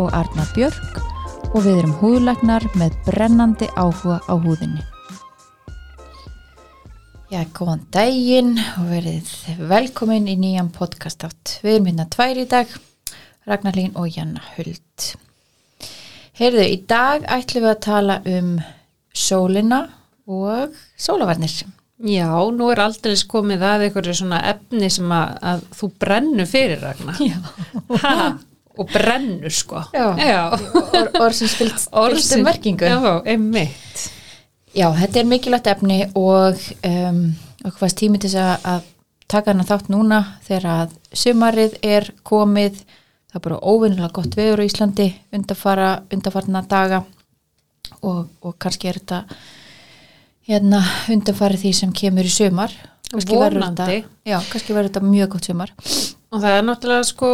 og Arna Björk og við erum húðlagnar með brennandi áhuga á húðinni. Já, góðan daginn og verið velkomin í nýjan podcast átt. Við erum hérna tvær í dag, Ragnar Lín og Janna Huld. Heyrðu, í dag ætlum við að tala um sólina og sólavarnir. Já, nú er aldrei komið að einhverju svona efni sem að, að þú brennu fyrir Ragnar. Já. Ha, og brennu sko. Já. Já. Or, orð sem spilt, spilt um merkingu. Já, einmitt. Já, þetta er mikilvægt efni og um, okkur fannst tími til þess að, taka hana þátt núna þegar að sumarið er komið, það er bara óvinnilega gott veður á Íslandi undarfara, undarfarna daga og, og kannski er þetta hérna undarfarið því sem kemur í sumar. Kannski verður. Þetta, þetta mjög gott sumar. Og það er náttúrulega sko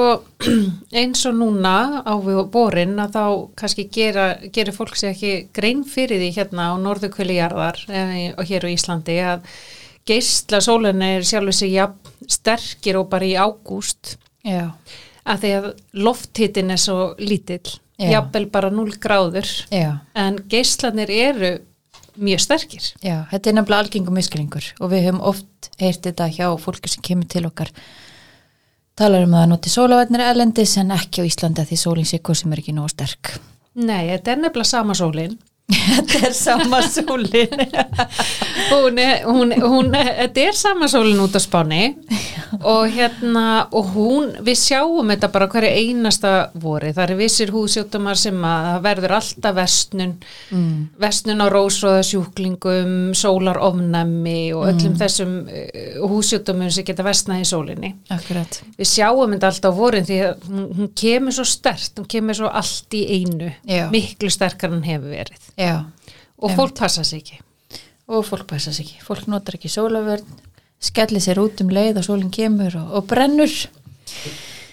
eins og núna á vorin að þá kannski gera, gera fólk sér ekki grein fyrir því hérna á norðukvili jarðar eh, og hér á Íslandi að geisla sólunni er sjálfur sig jafn sterkir og bara í ágúst Já, að því að lofthittin er svo lítill, jafnvel bara 0 gráður já. en geislanir eru mjög sterkir. Já, þetta er nefnilega algengum miskringur og við höfum oft heyrt þetta hjá fólki sem kemur til okkar talar um að noti sólavætnir erlendis en ekki á Íslandi að því sólinn sé hvað sem er ekki nóg sterk. Nei, þetta er nefnilega sama sólinn. Þetta er sama sólinn. hún, er- hún, hún, þetta er sama sólinn út á spáni og hérna og hún, við sjáum þetta bara hverju einasta vori, það eru vissir húðsjóttumar sem að það verður alltaf vestnun mm. vestnun á rósróðasjúklingum sólarofnæmi og öllum þessum uh, húðsjóttumum sem geta vestnað í sólinni Akkurat. við sjáum þetta alltaf vorin því að hún, hún kemur svo stert, hún kemur svo allt í einu, Já. miklu sterkar en hefur verið Já, og fólk passa sig ekki og fólk pæsa sig ekki. Fólk notar ekki sólavörn, skellir sér út um leið og sólinn kemur og, og brennur.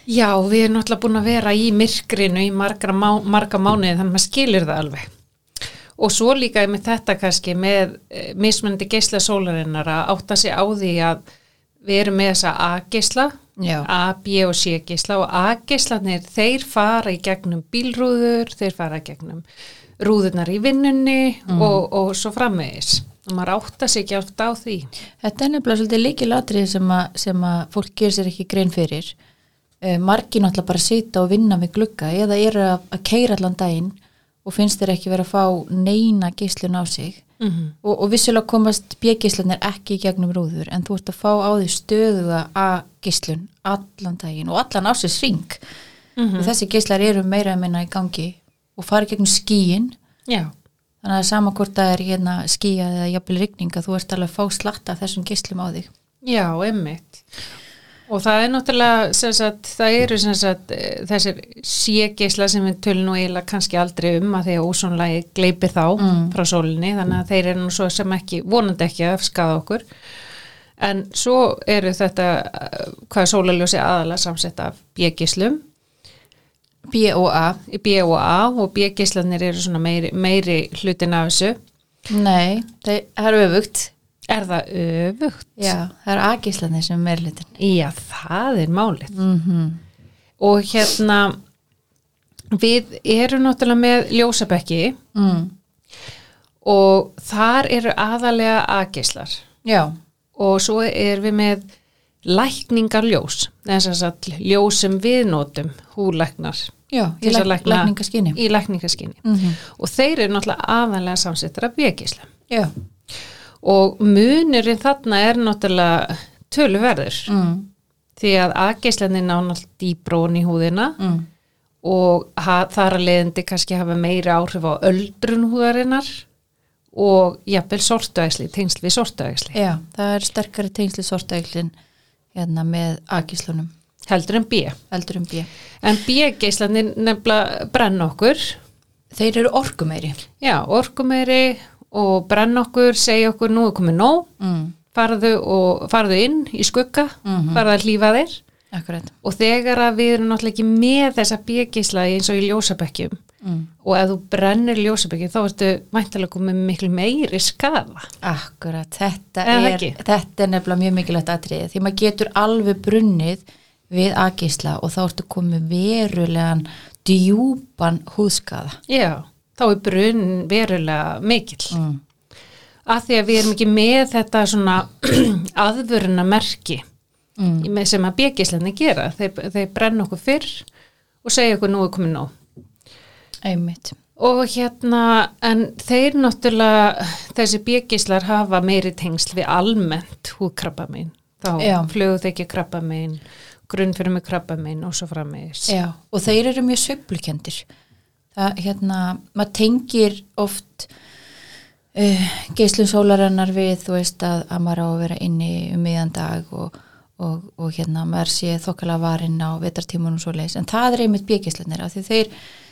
Já, við erum náttúrulega búin að vera í myrkrinu í marga, má, marga mánuði þannig að maður skilir það alveg. Og svo líka með þetta kannski með e, mismunandi geisla sólarinnar að átta sig á því að við erum með þessa A-geisla, Já. A, B og C-geisla og A-geislanir þeir fara í gegnum bílrúður, þeir fara í gegnum rúðurnar í vinnunni og, og svo framvegis. Og maður átta sig ekki átt á því. Þetta er nefnilega svolítið líkilatrið sem, að- sem að fólk gerir sér ekki grein fyrir. Uh, margir náttúrulega bara sita og vinna við glugga eða eru að, að keira allan daginn og finnst þeir ekki vera að fá neina geislun á sig Mm og, og vissulega komast bjögeislunir ekki í gegnum rúður en þú ert að fá á því stöðuga að geislun allan daginn og allan ásins ring Mhm. og þessi geislar eru meira að minna í gangi og fara gegnum skíin Já. þannig að sama hvort það er hérna skíja eða jafnvel rigning að þú ert alveg að fá slatta þessum geislum á þig Já, emmitt. Og það er náttúrulega, sagt, það eru sagt, eh, þessir ségeisla sem við tölum nú eiginlega kannski aldrei um að því að ósónlagi gleipir þá frá sólinni, þannig að þeir eru nú svo sem ekki, vonandi ekki að skada okkur. En svo eru þetta, eh, hvað sólaljósi aðalega samsett af bjegislum, B.O.A. B og bjegislanir eru svona meiri, meiri hlutin af þessu. Nei, það er öfugt Er það öfugt? Já, það er aðgíslanir sem er meirlutin Já, það er málið. mm -hmm. og hérna við erum náttúrulega með ljósabekki mm. og þar eru aðalega aðgeislar Já, og svo erum við með lækningarljós þess að ljós sem við notum húlæknar já, í læk, lækningaskinni í lækningaskinni mm -hmm. og þeir eru náttúrulega aðalega samsettar af bjögisla Já, og munurinn þarna er náttúrulega töluverður mm. því að aðgeislanir ná náttúrulega dýbrón í húðina Mm. og þar að leiðandi kannski hafa meiri áhrif á öldrun húðarinnar og jafnvel sortuæsli, tengsl við sortuæsli. Já, það er sterkari tengsli sortæglin hérna með aðgíslunum heldur en B heldur um B. en B-geislanir nefnilega brenna okkur Þeir eru orkumeiri. já, orkumeiri og brenna okkur segja okkur nú er komið nóg Mm. farðu, og, farðu inn í skugga Mhm. farðu að hlýfa þér Akkurat. og þegar að við erum náttúrulega ekki með þessa B-geisla eins og í ljósabekkjum Mm. og ef þú brennir ljósabekki þá ertu væntalega komið miklu meiri skaða Akkurat, þetta Eða er, þetta er nefnilega mjög mikilvægt atriði því maður getur alveg brunnið við aðgísla og þá ertu komið verulegan djúpan húðskaða. já, þá er brunn verulega mikill Mm. af því að við erum ekki með þetta svona aðvöruna merki Mm. sem að bjögisleginni gera þeir, þeir brenna okkur fyrr og segja okkur nú er komið nóg Einmitt. og hérna en þeir náttúrulega þessi bjögislar hafa meiri tengsl við almennt húðkrabba minn þá Já. flögu þekki krabba minn grunn fyrir mig krabba minn og svo frammeðis Já, og þeir eru mjög sveiflukendir. Það, hérna, maður tengir oft uh, geislun sólarennar við, þú veist, að, að maður á að vera inni um miðan dag og, og, og hérna, maður sé þokkala varinn á vetartímunum svo leis, en það er einmitt bjögislanir, af því þeir,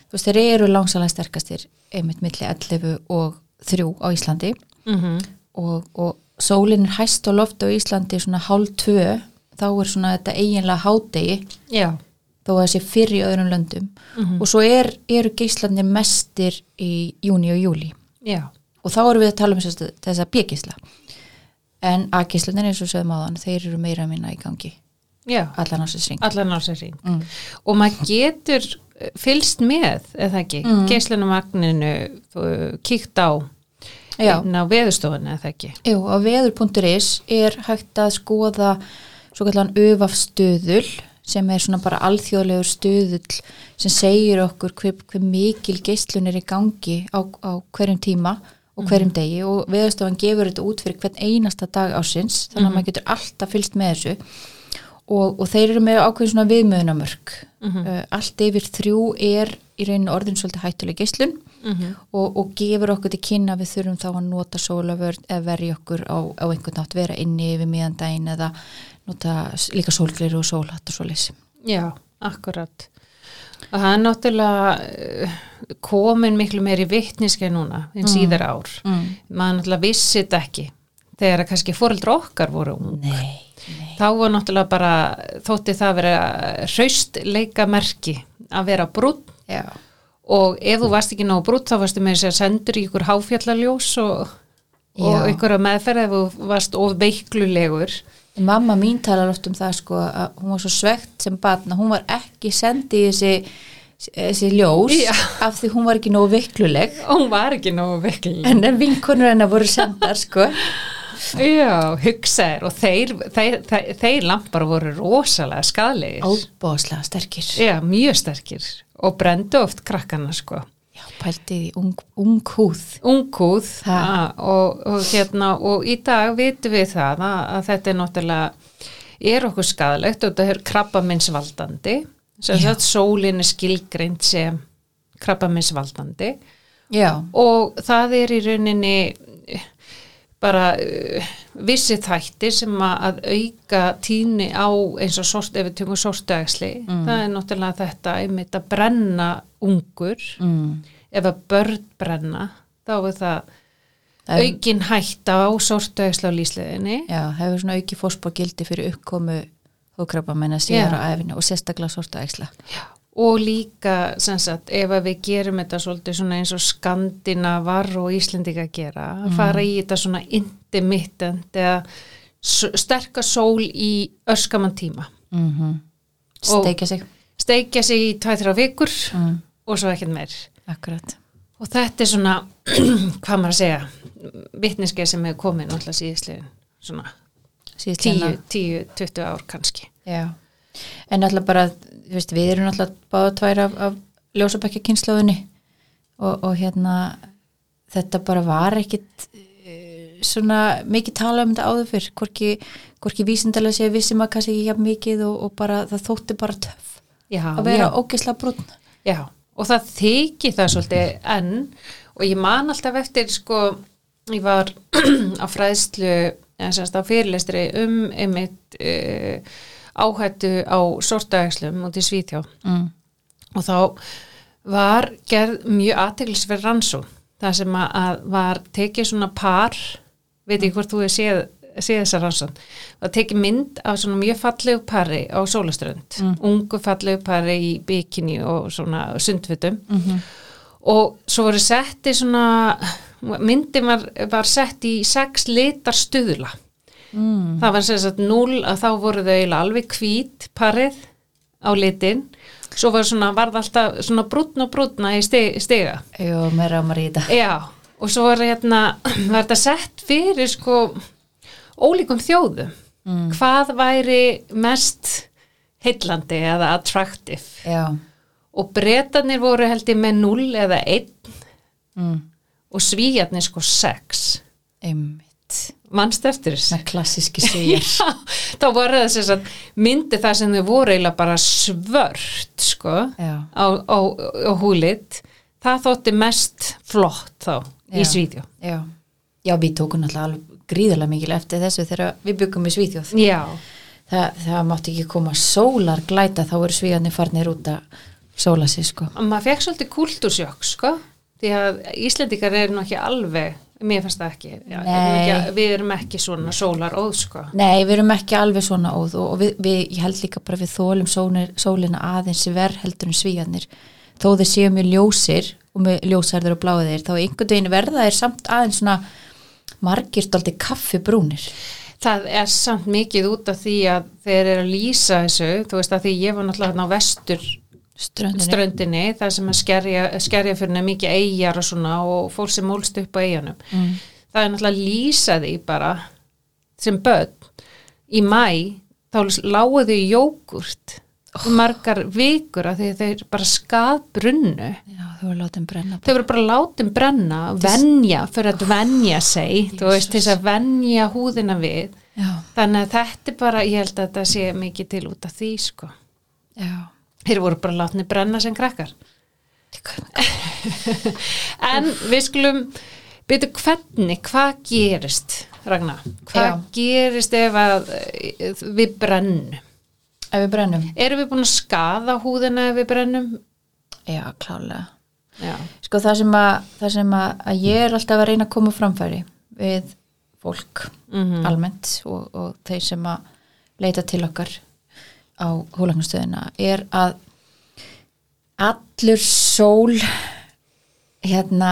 þú veist, þeir eru langsalega sterkastir einmitt milli 11 og 3 á Íslandi. Mm og, og sólin er hæst á loft á Íslandi svona hálf tvö, þá er svona þetta eiginlega hádegi. Já, þó að það sé fyrir í öðrum löndum. Mhm. og svo er, eru geislanir mestir í júni og júli já, og þá erum við að tala um þess, þessa bjögisla en A-geislanir eins og sögum áðan þeir eru meira minna í gangi. Allan á sér sring allan á sér hring. Mm. og maður getur eh, fylst með, eða ekki, mm. Mm. geislunamagninu kíkt á inn á veðustofunni, eða ekki? Jú, á veður.is er hægt að skoða svo kallan öfafstöðul sem er svona bara alþjóðlegur stöðull sem segir okkur hver, hver mikil geislun er í gangi á, á hverjum tíma og hverjum degi og veðurstofan gefur þetta út fyrir hvern einasta dag ásins þannig að maður getur alltaf fylst með þessu. Og, og þeir eru með ákveðin svona viðmöðunamörk uh, allt yfir þrjú er í rauninu orðin svolítið hættuleg geislun mm og, og gefur okkur til kynna við þurfum þá að nota sólavörn eða verja okkur á, á einhvern nátt vera inni yfir miðan daginn eða nota líka sólglir og sólhatt og svoleiðis. Já, akkurat og það er náttúrulega eh, komin miklu meiri vittniski núna en síðar ár. Mm. maður náttúrulega vissi þetta ekki þegar að kannski fóreldra okkar voru ung. Nei, nei. þá var náttúrulega bara þótti það vera hraust leika merki að vera brútt og ef þú varst ekki nógu brútt þá varstu með þess að sendur í ykkur háfjallaljós og, og ykkur að meðferð ef þú varst of veiklulegur Mamma mín talar oft um það sko að hún var svo svegt sem batna, hún var ekki sendið í þessi, þessi ljós Já. af því hún var ekki nógu veikluleg og hún var ekki nógu veikluleg en vinkonur hennar voru sendar sko. Já, hugsaðir og þeir, þeir, þeir, þeir lampar voru rosalega skadlegir. Óbóðslega sterkir. Já, mjög sterkir og brendu oft krakkana sko. Já, pæltið í ung, ung húð. Ungúð Ha. og, og hérna og í dag vitum við það að, að þetta er náttúrulega er okkur skadalegt og þetta er krabbaminsvaldandi sólin er skilgreind sem krabbaminsvaldandi og það er í rauninni bara uh, vissi þættir sem að, að auka tíni á eins og sort, ef við tökum sortuægsli það er náttúrulega þetta einmitt að brenna ungur mm. ef að börn brenna þá er það er- aukin hætta á sortuægsli á lísleðinni Já, hefur svona auki fórspór fyrir uppkomu hókrabba menna síðar á æfinu og sérstaklega sorta ægsla. og líka sem sagt, ef að við gerum þetta svolítið svona eins og skandinavar og Íslendinga gera að fara í þetta svona intermittent eða s- sterka sól í örskaman tíma Mm -hmm. Steikja sig. steikja sig í 2-3 vikur Mm. Og svo ekkert meir Akkurat. og þetta er svona hvað maður að segja vitniskið sem hefur komið náttúrulega síðislegin svona Síðast 10, hérna. 10, 20 ár kannski Já. En alltaf bara, veist, við erum alltaf báða tvær af, af ljósabækja kynnslóðinni og, og hérna þetta bara var ekkit eh, svona mikið tala um þetta áður fyrr hvorki, hvorki vísindalega sé vissum að kannski ekki jafn mikið og, og bara það þótti bara töff já, að vera já. ógeðsla brúnn Já, og það þykir það svolítið enn. Og ég man alltaf eftir sko, ég var á fræðslu eða semst á fyrirlestri um einmitt uh, áhættu á sortaægslum út í Svíþjóð. Mm. og þá var gerð mjög aðteglisverð rannsó það sem að, var tekið svona par veit ég hvort þú hefur séð, séð þessa rannsón það tekið mynd af svona mjög fallegu pari á sólaströnd Mm. ungu fallegu pari í bikini og svona sundfutum Mm og svo voru setti svona myndin var, var sett í sex litar stuðla. Mm. það var sem sagt 0 að þá voru þau alveg hvít parið á litin. Svo var svona, varð alltaf svona brúnn og brúnna í stiga. Jú, mér rámar í þetta já, og svo var hérna var þetta sett fyrir sko ólíkum þjóðum. Mm. hvað væri mest heillandi eða attractive? Já. Og bretarnir voru held ég með 0 eða 1 mm. og svíjarnir sko 6 Einmitt. Mannst eftir þessu? Með klassíski svíjar þá það sem sagt myndi það sem þau voru eiginlega bara svört sko Já, á, á, á húlit. Það þótti mest flott þá í Já. Svíðjó já. Já, við tókum alveg gríðarlega mikil eftir þessu þegar við byggum í Svíþjóð. Já, Þa, það mátti ekki koma sólar glæta þá eru svíjarnir farnir út að sóla sig sko. Maður fekk svolítið kultúrsjokk sko því að Íslendingar eru nú ekki alveg mér fannst það ekki, Já, ekki við erum ekki svona sólar óð sko. Nei, við erum ekki alveg svona óð og, og við, við, ég held líka bara við þólum sónir, sólina aðeins verð heldur en svíjarnir þó þeir séu mjög ljósir og með ljósærður og bláðir þá einhvern veginn verða þeir samt aðeins svona margir stolti kaffibrúnir Það er samt mikið út af því að þeir eru að lýsa þessu, þú veist að því ég var náttúrulega á vestur ströndinni ströndinni, það sem að skerja, skerja fyrir henni mikið eigjar og svona og fólk sem mólst upp á eigjanum. mm. Það er náttúrulega að lýsa því bara sem börn í mæ, þá lágu þau í jógurt í margar vikur að þeir bara skadbrunnu. Já, þú var látið brenna Þau voru bara látin brenna, venja, fyrir að venja sig, þú veist, þess að venja húðina við. Já, Þannig að þetta er bara, ég held að þetta sé mikið til út af því, sko. já Þeir voru bara látni brenna sem krakkar. En við skulum byrja hvernig, hvað gerist, Ragnar? Hvað Já. gerist ef að eh, við brennum? Ef við brennum Erum við búin að skaða húðina ef við brennum? Já, klálega Já. Sko það sem, að, það sem að, ég er alltaf að reyna að koma framfæri við fólk Mm almennt og, og þeir sem að leita til okkar á húlangastöðina er að allur sól hérna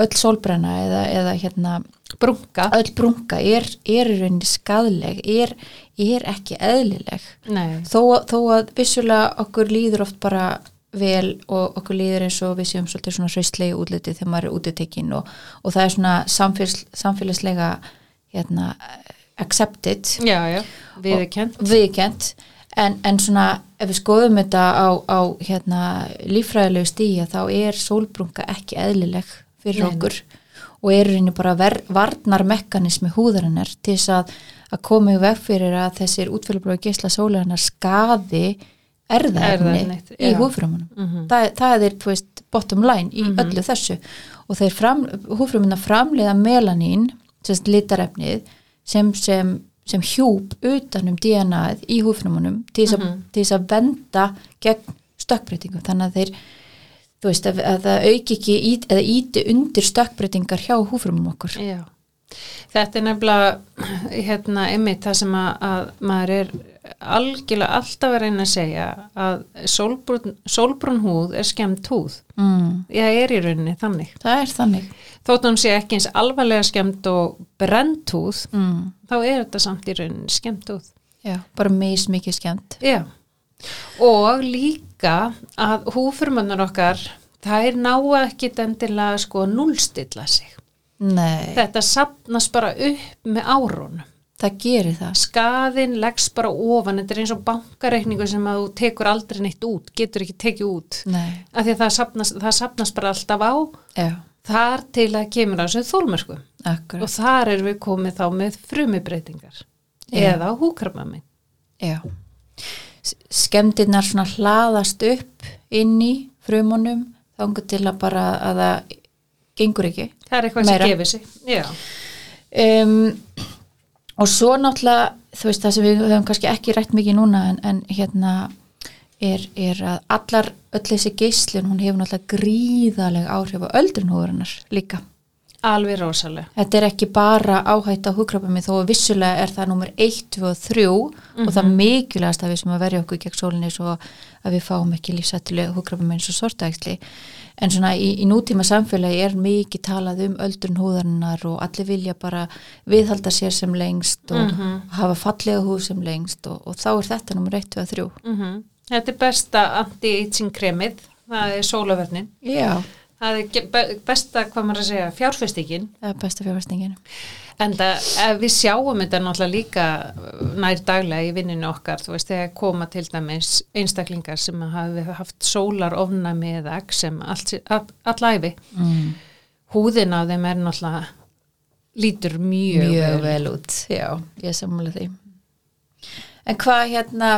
öll sólbrenna eða, eða hérna Brunga? öll brunga er, er skadleg er, er ekki eðlileg þó, þó að vissulega okkur líður oft bara vel og okkur líður eins og við séum svolítið svona hraustlegi útliti þegar maður er útitekinn og, og það er svona samfélags, samfélagslega hérna, accepted. Já, já, við er kent. viðkent en, en svona ef við skoðum þetta á, á hérna, líffræðilegu stíja þá er sólbrunga ekki eðlileg fyrir Nei, okkur og er reyni bara ver, varnar mekanismi húðarinnar til þess að, að koma í veg fyrir að þessir útfélagblóði geisla sólarinnar skaði erðaefni í já. húðfrumunum Mhm. það, það er þú veist, bottom line í öllu þessu og þeir fram, húðfrumuna framleiða melanín sérst litarefnið sem, sem, sem hjúp utanum DNA-ið í húðfrumunum til þess, til þess að venda gegn stökkbreytingum þannig að þeir þú veist að, að það auki ekki ít, eða íti undir stökkbreytingar hjá húðfrumum okkur Já. Þetta er nefnilega hérna einmitt það sem að, að maður er algjörlega alltaf að reyna að segja að sólbrún, sólbrún húð er skemmt húð. mm, Ég er í rauninni þannig. það er þannig Þótt hún sé ekki eins alvarlega skemmt og brent húð, mm, þá er þetta samt í rauninni skemmt húð. já, bara mis mikið skemmt Já. Og líka að húfurmannar okkar, þær ná ekki endilega sko núlstilla sig. Nei, Þetta sapnast bara upp með árunum. það gerir það skaðin leggst bara ofan þetta er eins og bankareikningu sem að þú tekur aldrei neitt út, getur ekki tekið út nei, af því að það sapnast, það sapnast bara alltaf á já, þar til að kemur á þessu þólmörku akkurat og þar erum við komið þá með frumibreitingar Já. eða húkrabami Já. Skemdirnar svona hlaðast upp inn í frumunum þangur til að bara að það gengur ekki. Það er eitthvað Meira. sem gefur sig. Um, og svo náttúrulega þú veist það sem við höfum kannski ekki rætt mikið núna en, en hérna er, er að allar öll þessi geislun hún hefur náttúrulega gríðalega áhrif á öldrunhúðurinnar líka alveg rosalega Þetta er ekki bara áhætt á hugkrabami þó að vissulega er það nummer 1, 2 og 3 og það mikilvægast að við sem að verja okkur gegn sólinni svo að við fáum ekki lífsættulega hugkrabami eins og sortaæksli en svona í, í nútíma samfélagi er mikið talað um öldrun húðarinnar og allir vilja bara viðhalda sér sem lengst og hafa fallega húð sem lengst og, og þá er þetta nummer 1, 2 og 3 mm þetta er besta anti-aging kremið það er sólavernin Já, það er besta, hvað maður að segja, fjárfestingin. Það er besta fjárfæstingin En það, við sjáum þetta náttúrulega líka uh, nær daglega í vinninu okkar, þú veist, þegar koma til dæmis einstaklingar sem hafi haft sólar ofnæmi eða sem allt, all, allæfi. mm. Húðin á þeim er náttúrulega lítur mjög, mjög vel út. já, ég sammála því. En hvað hérna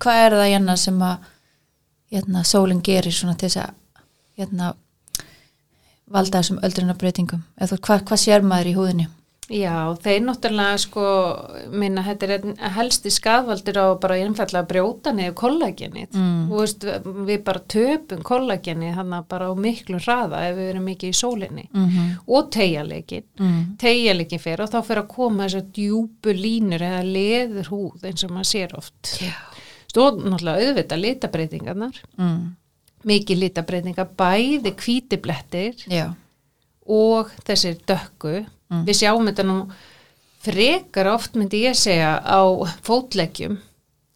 hvað er það hérna sem að hérna sólinn gerir svona til þess að hérna valda þessum öldrunarbreytingum eða þú, hvað, hvað sér maður í húðinni Já, þeir náttúrulega sko, minna, þetta er helsti skadvaldur á bara einfallega brjóta niður kollagenið. Mm. Þú veist, við bara töpum kollagenið hann bara á miklu hraða ef við erum mikið í sólinni. mm -hmm. Og tegjaleikin. mm. tegjaleikin fer og þá fer að koma þessar djúpu línur eða leður húð eins og maður sér oft. Já. Stóð náttúrulega auðvitað litabreitingarnar, Mm. Mikið litabreitingar, bæði hvítiblettir já, og þessir dökku. Mm. Við sjáum þetta nú frekar oft myndi ég segja á fótleggjum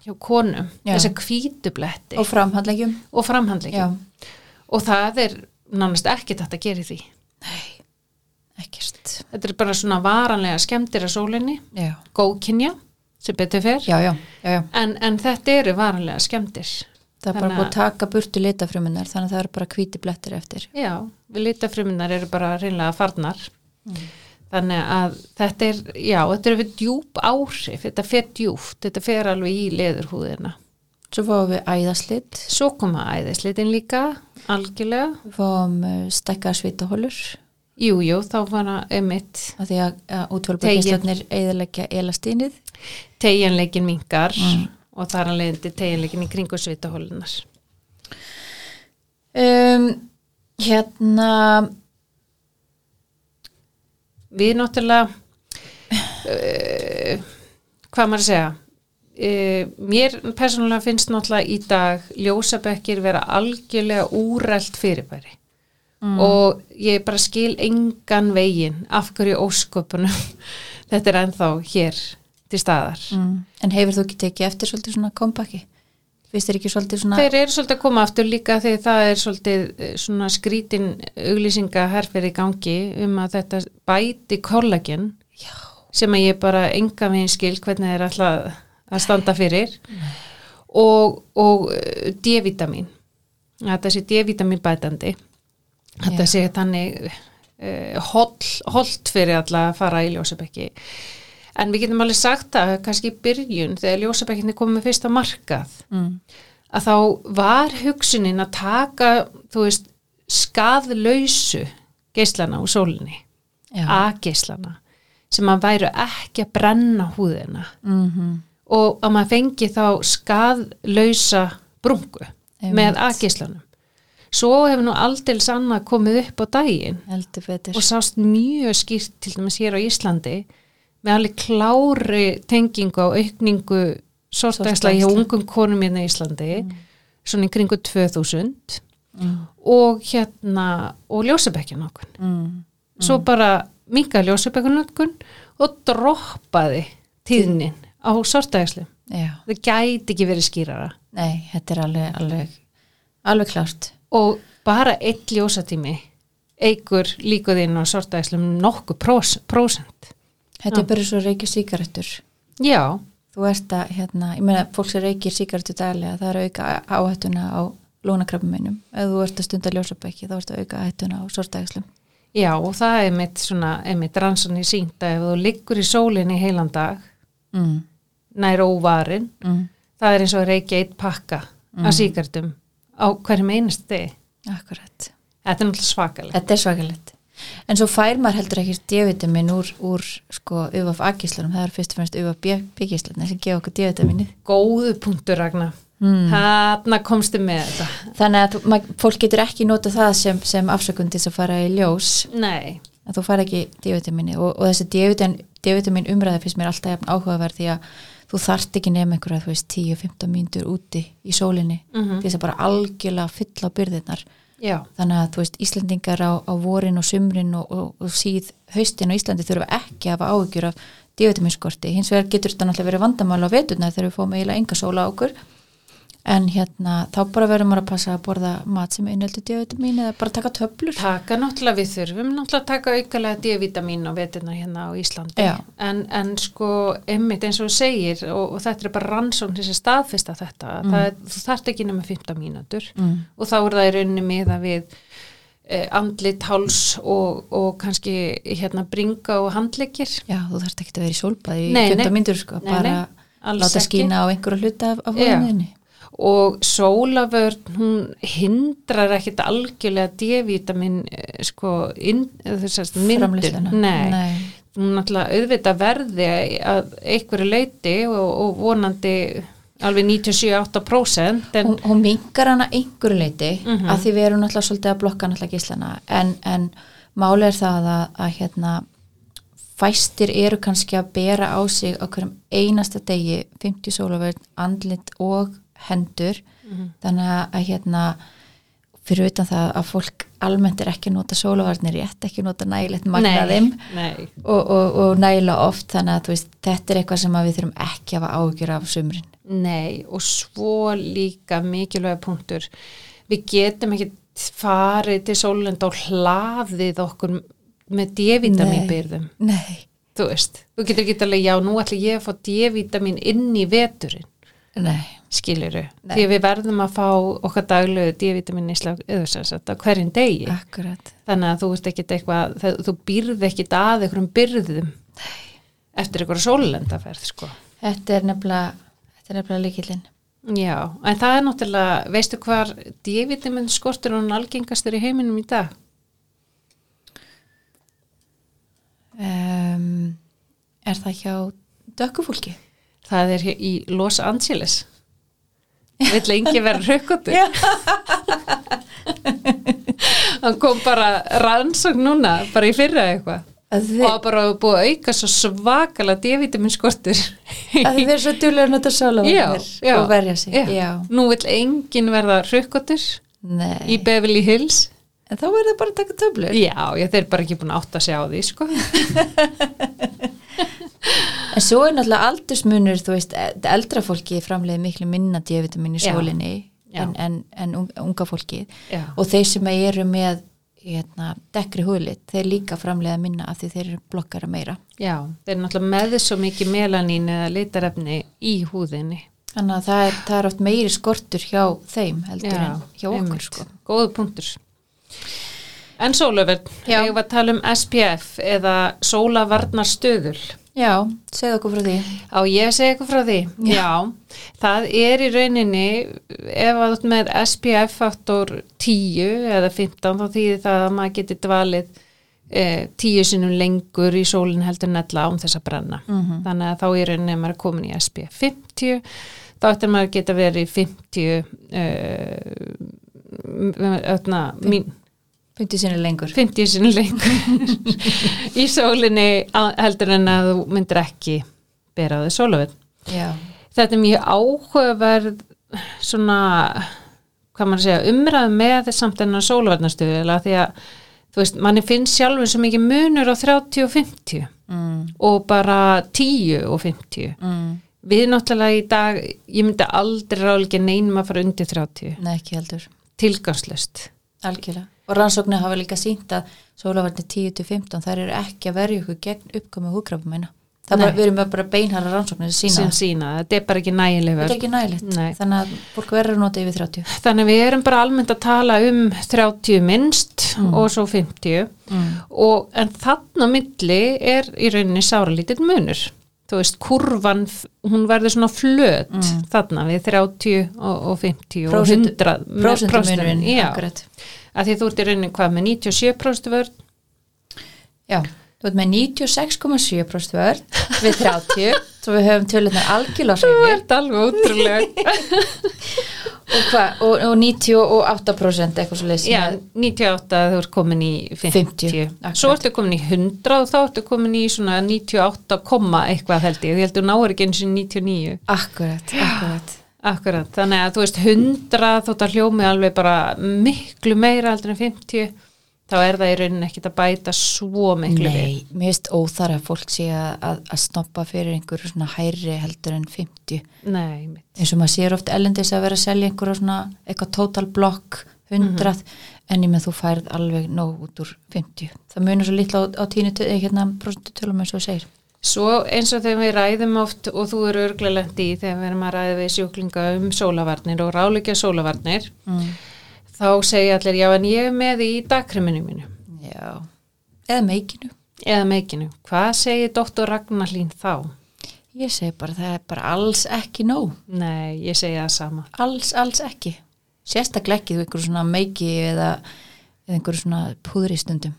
hjá konum, Já. þessar hvítubletti og framhandleggjum og framhandleggjum. já, Og það er nánast ekkert að gera því. nei, ekkert Þetta er bara svona varanlega skemmtir að sólinni, já, góðkynja sem betur fer. En, en þetta eru varanlega skemmtir. Það er bara búið að- taka burtu litafrumunar þannig að það er bara hvíti blettir eftir Já, við litafrumunar eru bara reynlega farnar. Þannig að þetta er, já, þetta er við djúp áhrif, þetta fer djúpt, þetta fer alveg í leðurhúðina. svo fáum við æðaslit Svo koma æðislitin líka, algjörlega. við fáum uh, stekka svitahólur Jú, jú, þá var það emitt af því að, geislarnir eðalegja elastínið tegjanleikin mingar Mm. Og er að leiðandi tegjanleikin í kringu svitahólunar. um, hérna Við náttúrulega, uh, hvað maður að segja, uh, mér persónulega finnst náttúrulega í dag ljósabekkir vera algjörlega úrælt fyrirbæri. Og ég bara skil engan veginn af hverju ósköpunum þetta er ennþá hér til staðar. mm, en hefur þú ekki tekið eftir svolítið svona kompaki finnst þér ekki svolítið svona Þeir eru svolítið að koma aftur líka þegar það er svolítið eh, svona skrítin auglýsingaherfer í gangi um að þetta bæti kollagen já, sem að ég bara enga veginn skil hvernig þeir alltaf að standa fyrir. Og, og eh, D-vitamin þetta sé D-vitamin bætandi. Þetta sé þannig uh, holdt fyrir alla að fara í ljósabekki en við getum alveg sagt að kannski í byrjun þegar ljósabekkinni komið fyrst á markað mm, að þá var hugsunin að taka, veist, skaðlausu geislana úr sólinni, já. A-geislana, sem að væru ekki að brenna húðina. Mm og að maður fengi þá skaðlausa brungu Einmitt. með A-geislanum. Svo hefur nú aldrei sanna komið upp á daginn og sást mjög skýrt til dæmis hér á Íslandi með alveg klári tengingu á aukningu hjá Sortæxla. ungum konum hérna í Íslandi svona í kringu 2000 mm, og hérna og ljósabekkjan okkur. Mm, svo bara minkaði ljósabekkjan okkur og droppaði tíðnin á sortæslu já, það gæti ekki verið skýrara. Nei, þetta er alveg alveg, alveg klárt. Og bara eitt ljósatími eigur líkuðinn á sortæslum nokkuð prós, prósent þetta er bara svo reykja sígarettur. Já, þú ert að, hérna, ég meina fólk sem reykir sígarettu daglega, það er að auka áhættuna á lónakrafum minnum ef þú ert að stunda ljósabæki, þá ert að auka áhættuna á sortægslum Já, og það er mitt svona, er mitt sínt að ef þú liggur í sólinni heilan dag, mm, nær óvarin, mm, það er eins og reykja eitt pakka Mm. af síkartum á hverjum einast þig. akkurat. Þetta er náttúrulega svakalegt. þetta er svakalegt En svo fær maður heldur ekki D-vitamin úr, úr sko, UVF A-gíslunum, það er fyrst og fremst UVF B-gíslunum sem gefa okkur D-vitaminið. góðu punktur Ragnar. Mm. þarna komstu með þetta. Þannig að þú- ma- fólk getur ekki nota það sem, sem afsökun til þess að fara í ljós. Nei, að þú fær ekki D-vitamini og, og þessi D-vitamin, umræða finnst mér alltaf jafn áhugaverð því að þú þarft ekki nefn einhverja, þú veist, 10-15 mínútur úti í sólinni Mhm. til þess að bara algjörlega fylla byrðirnar já, þannig að veist, Íslandingar á, á vorin og sumrin og, og, og síð haustin og Íslandi þurfa ekki að hafa áhugjur af D-vitaminskorti, hins vegar getur þetta náttúrulega verið vandamál á veturnar þegar við fáum eiginlega enga sóla á okkur en hérna, þá bara verður maður að passa að borða mat sem innöldu D-vitamin eða bara taka töflur. Taka náttúrulega við þurfum náttúrulega að taka aukalega D-vitamin á veturna hérna á Íslandi. En, en sko, einmitt eins og þú segir og, og þetta er bara rannsókn til þess að staðfesta þetta, mm. það, þú þarft ekki nema 15 mínútur. Mm. og þá er það í rauninni miða við eh, andlit, háls og, og kannski hérna bringa og handleggir. Já, þú þarft ekki að vera í sólbaði í Nei, 15 nei. mínútur sko, Nei, bara nei, láta skína á einhverju hluta af, af og sólavörn hún hindrar ekkit algjörlega D-vitamin eh, sko Framleiðsluna. nei. Nei. hún náttúrulega auðvitað verði að einhverju leiti og, og vonandi alveg 97-8% en hún, hún mingar hana einhverju leiti Mhm. að því við erum náttúrulega svolítið að blokka náttúrulega gíslana en, en máli er það að, að hérna fæstir eru kannski að bera á sig á hverjum einasta degi 50 sólaverð, andlit og hendur. Mhm. þannig að, að hérna fyrir utan það að fólk almennt er ekki að nota sólavarnir rétt, ekki að nota nægilegt magnaðim nei, og, og, og nægilega oft þannig að veist, þetta er eitthvað sem að við þurfum ekki að ágjur af sumrin. Nei og svo líka mikilvæga punktur. Við getum ekki farið til sólund og hlaðið okkur með D-vitamin byrðum. Nei, þú veist, þú getur ekki alveg já, nú ætla ég að fá D-vitamin inn í veturinn. Nei skiliru, Nei. því við verðum að fá okkar daglegu D-vitamin í slag sagt á hverjum degi Akkurat þannig að þú veist ekkit eitthvað það, þú býrð ekkit að einhverjum byrðum Nei. eftir einhverja sólendaferð sko. Þetta er nefnilega, er líkillinn. já, en það er náttúrulega veistu hvar D-vitamin skortur hún algengastur í heiminum í dag Um, er það hjá dökkufólki? það er í Los Angeles vill engi vera raukotur hann kom bara rannsókn núna bara í fyrra eitthvað Að og það bara búið að auka svo svakalega D-vitamin skortur að þið er svo djúlega að nota sálavarnir og verja sig. Já. Já. nú vill enginn verða raukotur Nei. í Beverly Hills En þá er það bara að taka töflur. já, ég þeir bara ekki búin að átta sig á því sko. En svo er náttúrulega aldursmunur, þú veist, e- eldra fólki framleiði miklu minna D-vitamin í Já. sólinni Já. en, en, en un- unga fólki. já, Og þeir sem eru með hérna, dekkri húðlit, þeir líka framleiða minna af því þeir eru blokkara meira. já, þeir eru náttúrulega með svo mikið melanín eða litarefni í húðinni Þannig að það er, það er oft meiri skortur hjá þeim heldur en hjá okkur sko. góðu punktur en sólaverð, Já. ég var að tala um SPF eða sólavarnarstöðul Já, segðu okkur frá því. á ég segja eitthvað frá því já, það er í rauninni ef að þú með SPF faktor 10 eða 15 þá þýðir það að maður geti dvalið eh, 10 sinum lengur í sólinn heldur nella án þess að brenna Mhm. þannig að þá í rauninni ef maður er komin í SPF 50 þá ættir maður að geta verið í 50 uh, öðna, mín 50 sinni lengur. 50 sinni lengur. Í sólinni heldur en að þú myndir ekki bera á sólavöld Já. þetta er mjög áhugaverð svona hvað maður að segja, umræð með samt enn sólavarnastuðu því að þú veist, manni finnst sjálfur svo mikið munur á 30 og 50 Mm, og bara 10 og 50 mm, við náttúrulega í dag ég myndi aldrei ráðlega neinum að fara undir 30 nei, tilgangslöst Algjörlega. Og rannsóknir hafa líka sínt að sólavarnir 10-15 þær eru ekki að verja ykkur gegn uppkomi húkrafumæna. Það er bara, við erum bara beinhæra rannsóknir að sem það. sína, þetta er bara ekki nægilegt. Þannig að fólk verður að nota yfir 30. Þannig við erum bara almennt að tala um 30 minnst Mm. og svo 50 Mm. og en þannig á milli er í rauninni sáralítið munur. Þú veist, kurvan, hún verður svona flöt Mm. þarna við 30 og, og 50 Prósentu- og 100 með Prósentumunurinn, akkurat. Að því þú ert í rauninni hvað með 97% vörn Já, þú veit með 96,7% vörð við 30 svo við höfum tölunar algjörlega Þú ert alveg ótrúlega. og, hva, og, og 98% eitthvað svo leys Já, 98 þú ert komin í 50. 50, akkurat. Svo ertu komin í 100 og þá ertu komin í svona 98, komma eitthvað held ég. Þú náir ekki eins og 99. Akkurat, akkurat Akkurat, þannig að þú veist 100 þótt að hljómi alveg bara miklu meira heldur en 50 þá er það í rauninni ekkit að bæta svo miklu við. Nei, mér finnst óþar að fólk sé að, að, að snoppa fyrir einhverju svona hæri heldur en 50 Nei, mitt. eins og maður sér oft ellendis að vera að selja einhverju svona eitthvað total block 100 en ég með þú færð alveg nóg út úr 50 það munur svo litla á, á tínu hérna, prosentutölum eins og segir Svo eins og þegar við ræðum oft og þú eru örglega lendi í þegar við erum að ræða við sjúklinga um sólavarnir og ráleikja sólavarnir mm. þá segja allir já en ég er með í dagkreminu mínu Já, eða meikinu eða meikinu. Hvað segir doktor Ragnar Hlín þá? Ég segi bara það er bara alls ekki nóg Nei, ég segi það sama. alls, alls ekki sérstaklega ekki þú einhverju svona meiki eða, eða einhverju svona púðri stundum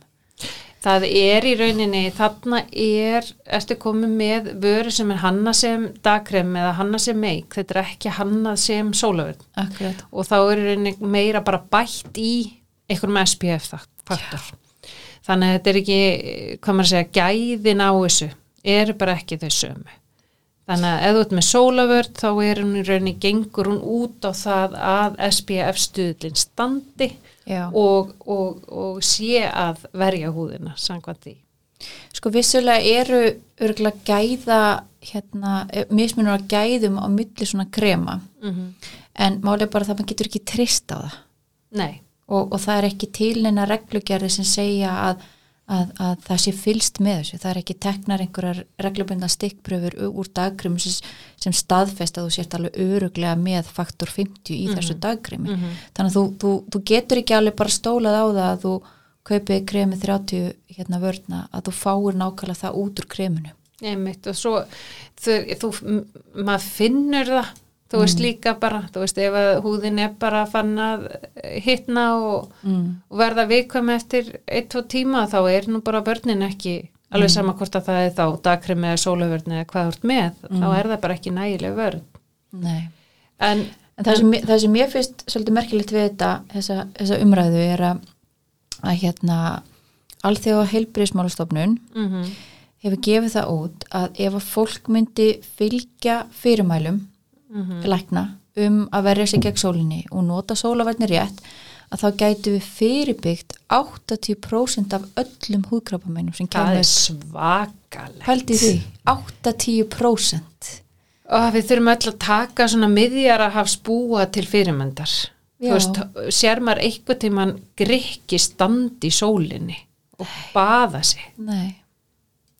Það er í rauninni, þarna er, ertu komið með vöru sem er hanna sem dagkrem eða hanna sem meik, þetta er ekki hanna sem sólaverð og þá er í rauninni meira bara bætt í einhverjum SPF faktor. Þannig að þetta er ekki, hvað maður að segja, gæðin á þessu, eru bara ekki þau sömu. Þannig að ef þú ert með sólavörð þá er hún í rauninni, gengur hún út á það að SPF stuðlinn standi Já. Og, og, og sé að verja húðina samkvæmt því. Sko vissulega eru örgulega gæða hérna, eh, mismunur á gæðum á milli svona krema. Mm en málið er bara það að maður getur ekki trist á það. Nei, og, og það er ekki til neina reglugerði sem segja að, að, að það sé fylst með þessu, það er ekki teknar einhverjar reglubundna stikkpröfur úr dagkrimu sem, staðfest að þú sért alveg öruglega með faktor 50 í þessu dagkrimi. Mhm. þannig að þú, þú, þú getur ekki alveg bara stólað á það að þú kaupið kremi 30 hérna vörna að þú fáir nákvæmlega það út úr kreminu. Einmitt og svo þú, maður finnur það þú veist líka bara, þú veist ef að húðin er bara fann að hittna og, mm. og verða viðkvæm eftir 1-2 tíma þá er nú bara börnin ekki alveg sama hvort að það er þá dagkrem eða sóluvörn eða hvað ert með, þá er það bara ekki nægileg vörn. En En það sem, það sem ég finnst svolítið merkilegt við þetta, þessa, þessa umræðu er að, að hérna alþjóða heilbriðsmálastofnun mm hefur gefið það út að ef að fólk myndi fylgja fyrirmælum lækna um að verja sig gegn sólinni og nota sólaverðni rétt að þá gætu við fyrirbyggt 80% af öllum húðkrabameinum sem það kemur er svakalegt. Pældi því, 80% og við þurfum öll að taka svona miðjara hafs búa til fyrirmyndar. Þú Já. veist, sér maður eitthvað tíman grikki standi í sólinni og baða sig? Nei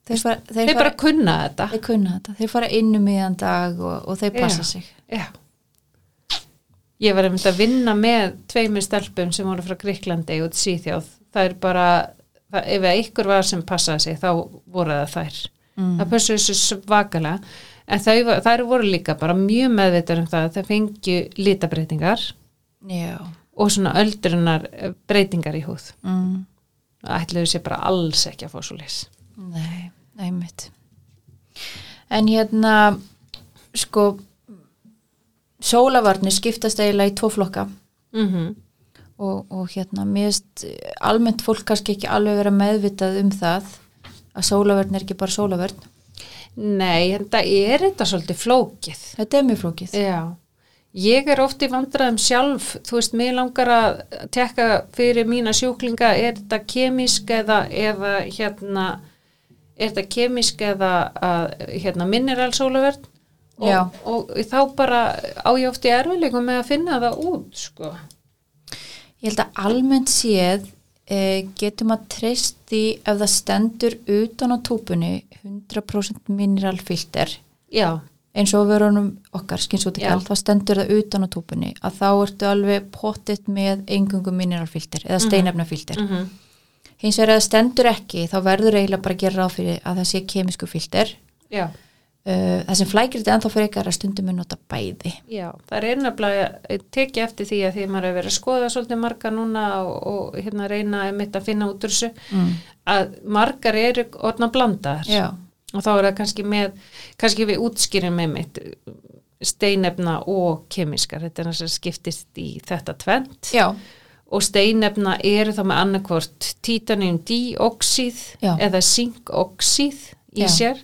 Þeir, fara, þeir, þeir bara kunna þetta þeir kunna þetta, þeir fara inn um miðan dag og, og þeir passa Já. sig Já. Ég var einmitt að vinna með tveimur stelpum sem voru frá Gríklandi og Sýþjóð. Það er bara, það, ef ykkur var sem passaði sig þá voru það þær. Mm. Það passaði þessu svakalega. En þau, þær voru líka bara mjög meðvitað um það að þau fengju litabreitingar Já og svona öldrunar breytingar í húð. mm. Ætluðu sér bara alls ekki að fá svo leys. Nei, einmitt. En hérna sko sólavarnir skiptast eiginlega í tvo flokka. Mm og, og hérna mér finnst almennt fólk kannski ekki alveg vera meðvitað um það að sólavarn er ekki bara sólavarn Nei, þetta er þetta svolítið flókið. Þetta er mjög flókið. Já, ég er oft í vandræðum sjálf, þú veist, mér langar að tekka fyrir mína sjúklinga, er þetta kemisk eða, eða hérna, er þetta kemisk eða að, hérna, mineralsólaverð Já. og, og þá bara á ég oft í erfileikum með að finna það út, sko. Ég held að almennt séð e, getum að treyst því ef það stendur utan á túpunni 100% mineralfilter Já, eins og verunum okkar skynsúti Já. gælt, þá stendur það utan á túpunni að þá ertu alveg pottitt með engungum mineralfilter eða steinefnafilter. mm Hins vegar að það stendur ekki þá verður eiginlega bara að gera ráð fyrir að það sé kemísku filter. Já, uh, það sem flækir þetta ennþá fyrir ykkar að stundum er nota bæði. Já, það er nefnilega að tekja eftir því að því maður hefur verið að skoða svolítið marga núna og, og hérna reyna að finna út úr þessu mm. að margar eru orðna blandar Já, og þá er það kannski með kannski við útskýrum einmitt steinefna og kemiskar þetta er að skiptist í þetta tvent já, og steinefna eru þá með annarkvort Já. eða zinkoxíð í Já. sér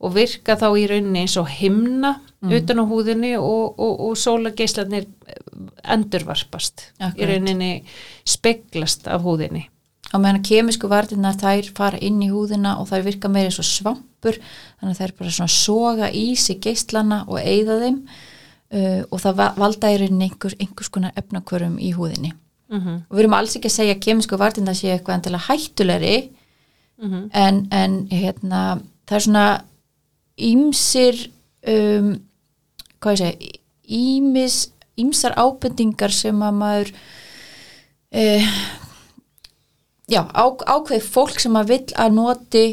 og virka þá í rauninni eins og himna Mm. utan á húðinni og, og, og sólageislarnir endurvarpast Akkurat. í rauninni speglast af húðinni á meðan kemisku varðirnar þær fara inn í húðina og þær virka meira eins og svampur þannig að þær bara svona soga í sig geislana og eyða þeim uh, og það va- valda í rauninni einhvers, einhvers konar efnakvörum í húðinni mm -hmm. og við erum alls ekki að segja að kemisku varðirnar séu eitthvað endilega hættulegri Mm en, en hérna það er svona ímsir um, hvað ég segja ímis, ímsar ábendingar sem að maður uh, já, á, ákveð fólk sem að vill að noti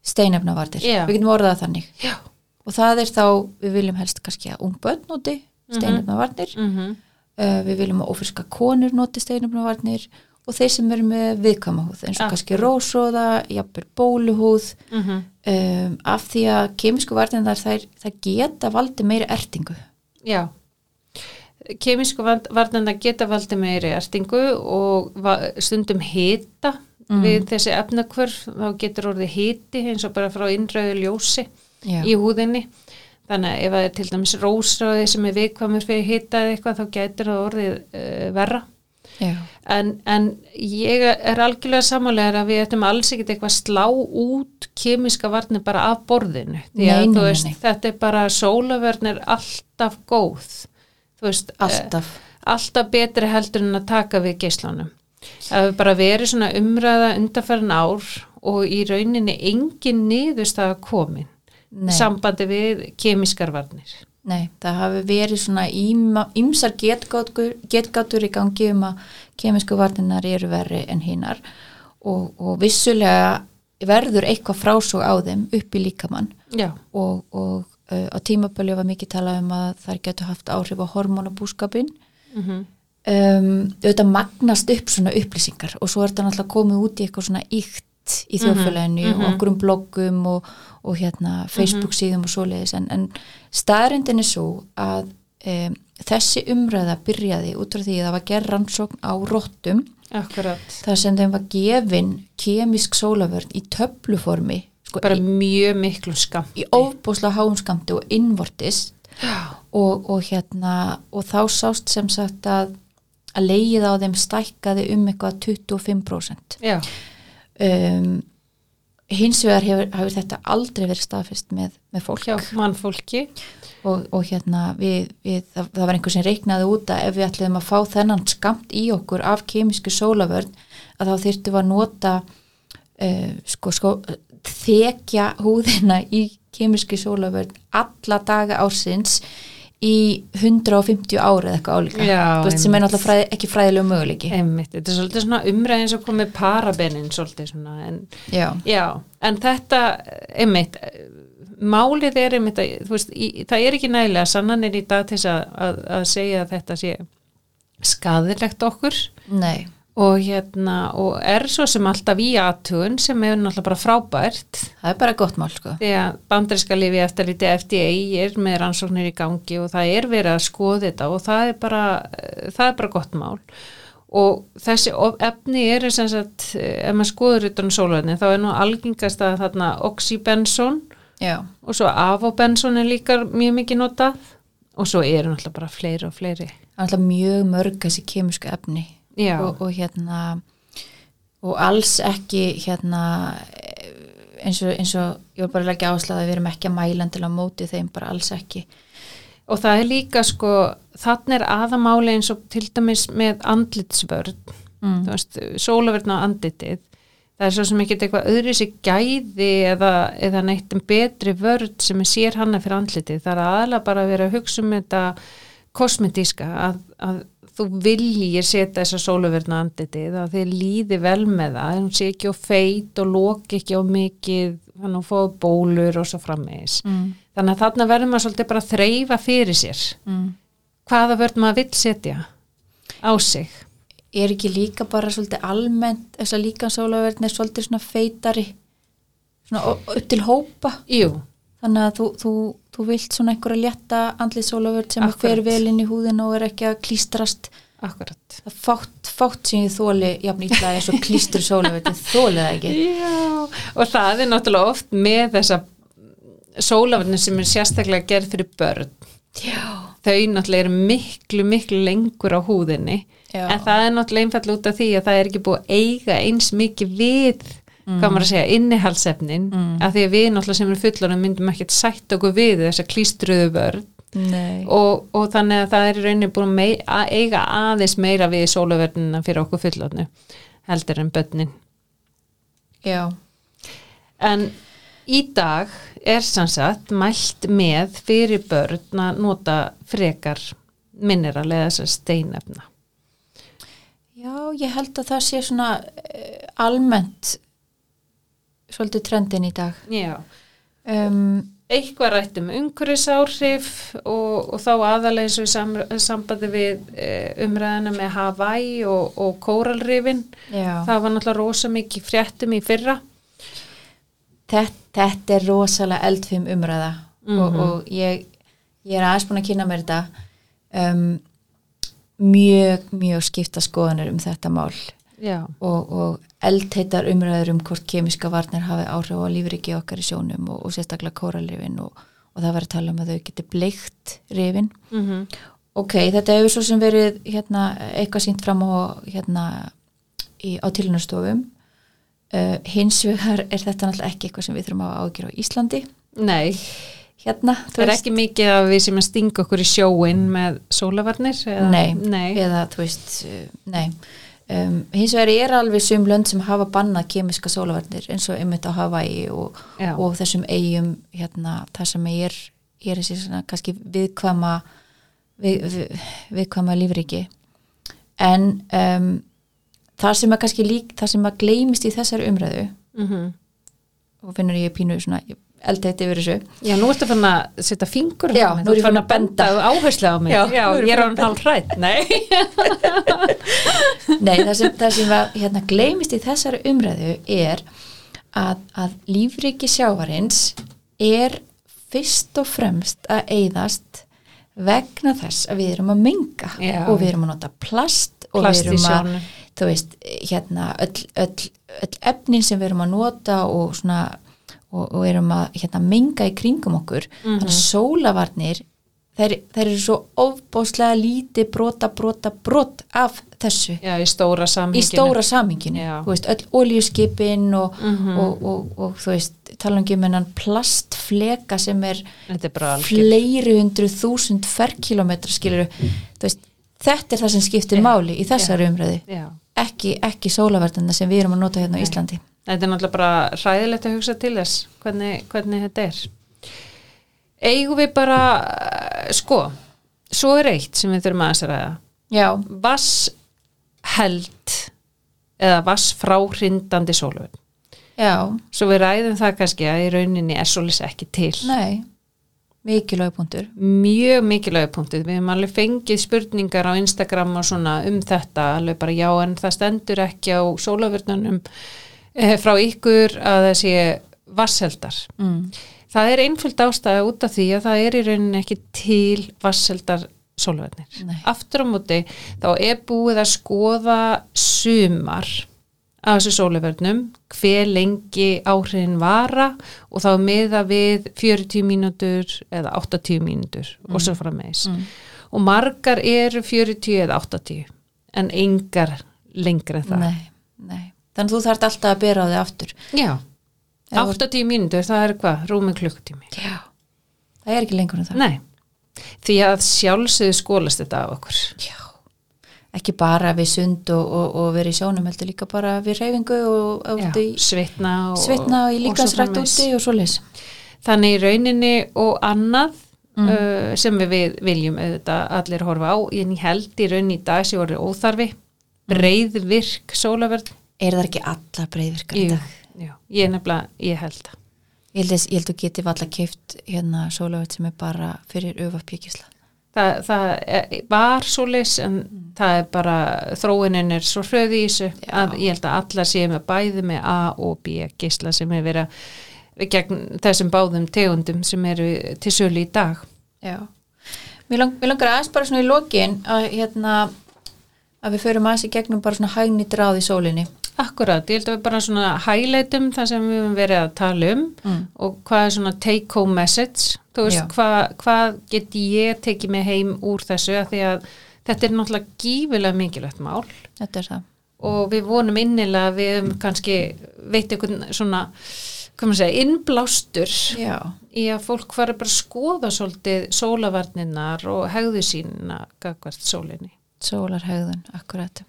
steinefnavartir, Já. við getum orðað þannig Já. og það er þá, við viljum helst kannski að ung börn noti steinefnavarnir mm -hmm. Uh, við viljum að ofriska konur noti steinefnavarnir og þeir sem eru með viðkama húð eins og Akkurat. kannski rósóða, jafnvel bóluhúð Mm um, af því að kemisku varnirnar þær, þær geta valdi meiri ertingu Já, kemísku varnanda geta valdi meiri ertingu og stundum hita Mm. við þessi efnakvörf, þá getur orðið hiti eins og bara frá innröðu ljósi Já. í húðinni. Þannig að ef það er til dæmis rósráði sem er viðkvæmur fyrir hita eða eitthvað þá getur það orðið uh, verra. En, en ég er algjörlega samanlega að við ættum alls ekkert eitthvað að slá út kemíska varnir bara af borðinu. Því að Nei, nei, veist, nei. þetta er bara sólavörn er alltaf góð. Veist, eh, alltaf alltaf betri heldur en að taka við geislunum. Það hefur bara verið svona umræða undarfærin ár og í rauninni engin niðurstaða komin Nei. sambandi við kemískar varnir. Nei, það hafi verið svona ýmsar getgátur, í gangi um að kemisku varnirnar eru verri en hinnar og, og vissulega verður eitthvað frásog á þeim upp í líkamann Já, og, og uh, á tímabölu var mikið talað um að þær getur haft áhrif á hormonabúskapin mm um, auðvitað magnast upp svona upplýsingar og svo er þetta náttúrulega komið út í eitthvað svona ykt í þjóðfélaginu mhm. og okkur um bloggum og, og hérna Facebook síðum og svoleiðis. En, en staðrindin er svo að um, þessi umræða byrjaði út frá því að það var gerð rannsókn á akkurat. þar sem þeim var gefin kemisk sólavörn í töfluformi sko, Bara í, mjög miklu skam. í ofbúslega háumskamti og innvortis. Og, og hérna og þá sást sem sagt að að leið á þeim stækkaði um eitthvað 25% Já, um, hins vegar hefur, hefur þetta aldrei verið staðfest með, með fólk hjá mannfólki. og, og hérna við, við, það, það var einhver sem reiknaði út að ef við ætliðum að fá þennan skamt í okkur af kemísku sólavörn að þá þyrftum við að nota uh, sko, sko þekja húðina í kemísku sólavörn alla daga ársins í 150 ári eða eitthvað álíka. Veist, sem er náttúrulega fræði, ekki fræðilegu möguleiki. Einmitt, þetta er svolítið svona umræðin sem komið parabenin svolítið svona en Já, Já, en þetta, einmitt, málið er einmitt að, veist, í, það er ekki nægilega sannanir í dag til þess að, að, að segja að þetta sé skadilegt okkur. Nei og hérna, og er svo sem alltaf í aðtugun sem er náttúrulega bara frábært. Það er bara gott mál sko. Því að bandriska lifi eftir lítið FDA er með rannsóknir í gangi og það er verið að skoða þetta og það er bara, það er bara gott mál. Og þessi efni er sem sagt, ef maður skoður utan sólvæðni þá er nú algengast að þarna oxybenzón Já, og svo avobenzón er líka mjög mikið notað. Og svo eru náttúrulega bara fleiri og fleiri. Alltaf mjög mörg þessi kemisku efni og, og hérna og alls ekki hérna eins og, eins og ég var bara að leggja áslag að við erum ekki að mæla til að móti þeim, bara alls ekki. Og það er líka sko, þannig er aðamáli eins og til dæmis með andlitsvörn. Mm. þú veist, sólaverðna á andlitið. Það er svo sem ekki eitthvað öðru sér gæði eða, eða neitt en betri vörð sem er sér hanna fyrir andlitið. Það er aðalega bara að vera að hugsa um þetta kosmetíska að, að þú viljir setja þessa sólaverðna á andlitið að þið líði vel með það hún sé ekki á feit og loki ekki á mikið þannig að fóðu bólur og svo frammeðis Mm. þannig að þarna verður maður svolítið bara að þreyfa fyrir sér. Mm. hvaða vörð maður vill setja á sig? Er ekki líka bara svolítið almennt þess að líka sólaverðin er svolítið svona feitari svona upp til hópa? Jú, þannig að þú, þú, þú vilt svona einhverja létta andlið sólaverð sem fer vel inn í húðin og er ekki að klístrast. Akkurat. Það fátt, fátt sem ég þóli jafn ítla eins og klístur sólaverð ég þóli það ekki. Já, og það er náttúrulega oft með þessa sólaverðin sem er sérstaklega gerð fyrir börn. Já, þau náttúrulega eru miklu, miklu lengur á húðinni. Já. en það er náttúrulega einfall út af því að það er ekki búið að eiga eins mikið við hvað maður að segja, innihalsefnin mm. að því að við náttúrulega sem eru fullorinn myndum ekkert sætt okkur við þessa klístruðu börn og, og þannig að það er í rauninni búin mei, að eiga aðeins meira við sólaverðina fyrir okkur fullorinu heldur en börnin já, En í dag er sannsagt mælt með fyrir börn að nota frekar mineral eða þessar steinefna. já, ég held að það sé svona eh, almennt svolítið trendin í dag Já. um, Eitthvað rætt um umhverfisáhrif og, og þá og í sam, sambandi við e, umræðina með Hawaii og, og kóralrifin. Það var náttúrulega rosa mikið fréttum í fyrra. þetta, þetta er rosalega eldfim umræða og, Mhm. og ég, ég er aðeins búin að kynna mér þetta um, mjög, mjög skipta skoðanir um þetta mál Já. og, og eldheitar umræður um hvort kemiska varnir hafi áhrif á lífriki okkar í sjónum og, og sérstaklega kóralrifin og, og það verður að tala um að þau geti bleikt rifin Mm ok, þetta hefur svo sem verið hérna, eitthvað sínt fram á hérna, í, á tilunarstofum uh, hins vegar er þetta náttúrulega ekki eitthvað sem við þurfum að hafa ágjör á Íslandi Nei, hérna, það er ekki mikið að við sem að stinga okkur í sjóin með sólavarnir? Eða? Nei, Nei. eða þú veist, uh, nei um, hins vegar er alveg sum lönd sem hafa bannað kemiska sólavarnir eins og einmitt á Hawaii og, og þessum eigum hérna, það sem er, er þessi svona kannski viðkvæma við, við, viðkvæma lífriki en um, það sem að kannski lík, það sem að gleymist í þessari umræðu Mm og finnur ég pínu svona eldheitt yfir þessu. Já, nú ertu fann að setja fingur Já, nú er ég farin að benda áherslu á mig. Já, Já, er ég er farin hann hálf hrætt Nei. Nei, það sem, það sem að, hérna, gleymist í þessari umræðu er að, að lífriki sjávarins er fyrst og fremst að eyðast vegna þess að við erum að menga Já. og við erum að nota plast og Plast við erum að, þú veist, hérna öll, öll, öll efnin sem við erum að nota og svona og, og erum að hérna, menga í kringum okkur. Þannig að sólavarnir þær, þær eru svo ofbóðslega lítið brota, brota, brot af þessu. Já, í stóra í samhenginu. Öll olíuskipin og, Mhm. og, og, og þú veist talangi um hennan plastfleka sem er er fleiri hundru þúsund ferkilometra skilur þú veist, þetta er það sem skiptir máli í þessari umræði Já, ekki, ekki sólaverðina sem við erum að nota hérna á Íslandi þetta er náttúrulega bara hræðilegt að hugsa til þess hvernig, hvernig þetta er. Eigum við bara eh, sko, svo er eitt sem við þurfum aðeins að ræða. Já, vassheld eða vassfráhrindandi sólöfun já, Svo við ræðum það kannski að í rauninni er sólis ekki til. Nei. Mikilvæg punktur mjög mikilvæg punktið, við hefum alveg fengið spurningar á Instagram og svona um þetta, alveg bara já en það stendur ekki á sólavörnunum eh, frá ykkur að það sé vasseldar. mm. Það er einföld ástæða út af því að það er í rauninni ekki til vasseldar sólavörnir. Nei. Aftur á móti þá er búið að skoða sumar af þessu sólavörnum, hver lengi áhrifin vara og þá miða við 40 mínútur eða 80 mínútur og svo frammeðis. Mm. Og margar eru 40 eða 80 en engar lengra en það. nei, nei þannig að þú þarft alltaf að bera á þig aftur Já, Eða þú- 80 mínútur, það er hvað? Rúmi klukkutími. já, það er ekki lengur en það Nei, því að sjálfsögðu skólast þetta af okkur. Já, ekki bara við sund og, og, og verið í sjónum heldur líka bara við reyfingu og, Já, í svitna og, svitna og í svo líkansrætt úti og svoleiðis. Þannig í rauninni og annað Mm. uh, sem við viljum auðvitað allir horfa á, en ég held í rauninni í dag sem voru óþarfi, breið virk sólaverð. Er það ekki allar breyðvirkar í dag? jú, ég er nefnilega, ég held það. Ég held, að- að þú geti valla keift hérna sólavörn sem er bara fyrir öfapjökisla. það, það er- var leys en það er bara þróunin er svo hröði í þessu að ég held að allar séu með bæði með A og B geisla sem er verið að gegn þessum báðum tegundum sem eru til sölu í dag Já. Mér, lang, mér langar aðeins bara svona í lokin að hérna að við förum aðeins í gegnum bara svona hægni dráð í sólinni. Akkurat, ég held að við bara svona highlightum það sem við höfum verið að tala um Mm. og hvað er svona take home message þú veist, hvað, hvað get ég tekið mig heim úr þessu að því að þetta er náttúrulega gífilega mikilvægt mál Þetta er það. og við vonum innilega að við höfum kannski veit einhvern svona hvað maður segja, innblástur Já. í að fólk fara bara að skoða svolítið sólavarninnar og hegðu sína gagvart sólinni Sólarhegðun, akkurat.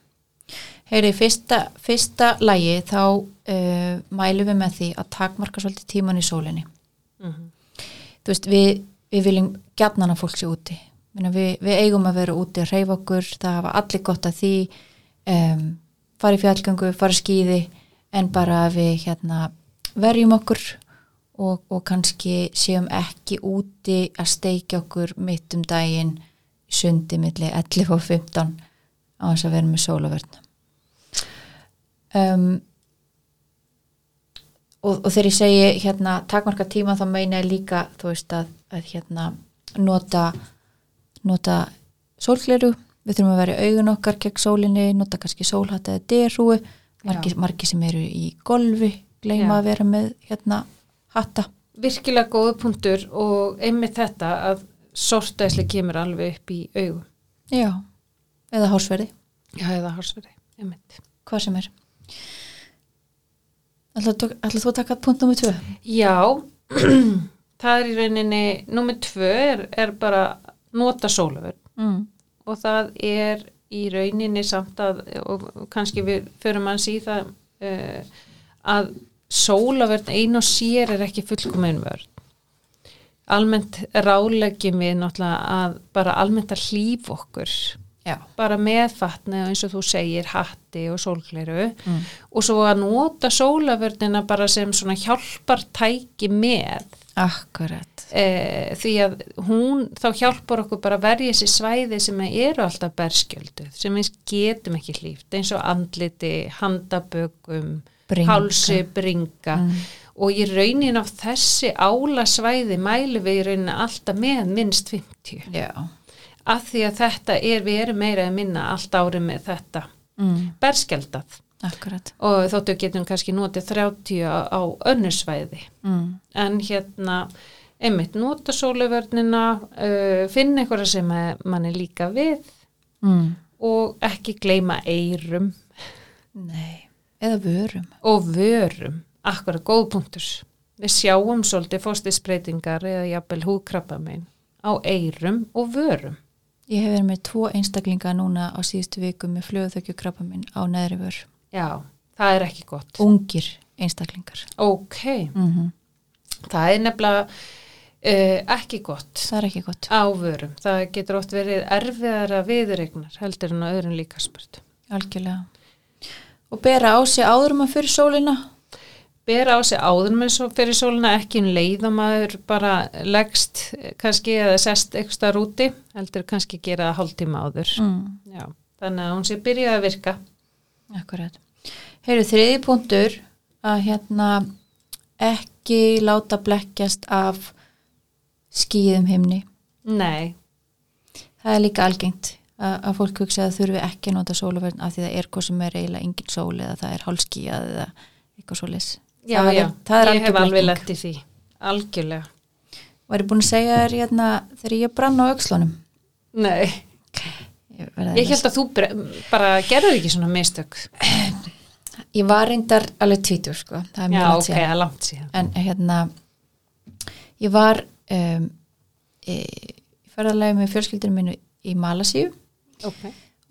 Heyri, fyrsta, fyrsta lagi þá uh, mælum við með því að takmarka svolítið tíman í sólinni. mm Þú veist, við, við viljum gjarnan að fólk sé úti. Við, við eigum að vera úti að reyfa okkur, það hafa allir gott að því, um, fara í fjallgöngu, fara í skíði, en bara að við hérna, verjum okkur og, og kannski séum ekki úti að steikja okkur mitt um daginn sundi milli 11 og 15 á þess að vera með sólaverðna. Um, og, og þegar ég segi hérna takmarka tíma þá meina ég líka þú veist að, að hérna nota nota sólgleru við þurfum að vera í augun okkar gegn sólinni, nota kannski sólhatta eða derhúi, margi, margi sem eru í golfi, gleyma Já. að vera með hérna hatta. Virkilega góða punktur og einmitt þetta að sortæsli kemur alveg upp í augum. Já, eða hásverði Já, eða harsverði, einmitt. Hvað sem er ætlaðu ætla þú að taka punkt nummer tvö? Já, það er í rauninni númer tvö er, er bara nota sólaverð Mm. og það er í rauninni samt að og kannski við förum hans í það uh, að sólaverð ein og sér er ekki fullkomin vörð almennt ráleggjum við náttúrulega að bara almennt að hlýf okkur já, bara með fatni og eins og þú segir hatti og sólgleru. Mm. og svo að nota sólavörnina bara sem svona hjálpar tæki með. Akkurat. E, því að hún þá hjálpar okkur bara að verja þessi svæði sem eru alltaf berskjöldu sem við getum ekki hlýft eins og andliti, handabökum Bringa. hálsi, bringa. Mm. og í raunin af þessi álasvæði mæli við í raunin alltaf með minnst 50 já, af því að þetta er, við erum meira að minna allt árið með þetta mm. berskjaldað. Akkurat. Og þóttu getum kannski notið 30 á, á önnusvæði mm. en hérna einmitt nota sóluvörnina uh, finna einhverja sem að mann er líka við Mm. og ekki gleyma eirum nei, eða vörum. Og vörum akkurat góð punktur. Við sjáum svolítið fóstisbreytingar eða jafnvel húðkrabba megin á eirum og vörum Ég hef verið með tvo einstaklinga núna á síðustu viku með flöðuþökju krabba minn á neðri vör. já, það er ekki gott Ungir einstaklingar. ok, Mm það er nefnilega uh, ekki gott Það er ekki gott. á vörum. Það getur oft verið erfiðara viðregnar heldur en á öðrum líkaspört. Algjörlega. Og bera á sig áður um að fyrir sólina. Bera á sig áður með svo fyrir sólina ekki um leið og maður bara leggst kannski eða sest eitthvað rúti heldur kannski gera það hálftíma áður. Mm. Já, þannig að hún sé byrjað að virka. Akkurat. Heyru þriði punktur að hérna ekki láta blekkjast af skýðum himni. Nei, Það er líka algengt að, fólk hugsa að þurfi ekki að nota sólaverðin af því það er hvað sem er eiginlega engin sól eða það er hálskíjað eða eitthvað svoleiðis. Já, það já, er, það er ég hef alveg lett í því. Algjörlega. Er ég búin að segja þér hérna þegar ég brann á aukslunum. Nei, Ég, ég held að þú bara gerður ekki svona mistök. Ég var reyndar alveg tvítur sko, það er Já, langt ok, síðan. að langt síðan. En hérna, ég var um, í ferðarlega með fjölskyldinu mínu í Malasíu Ok.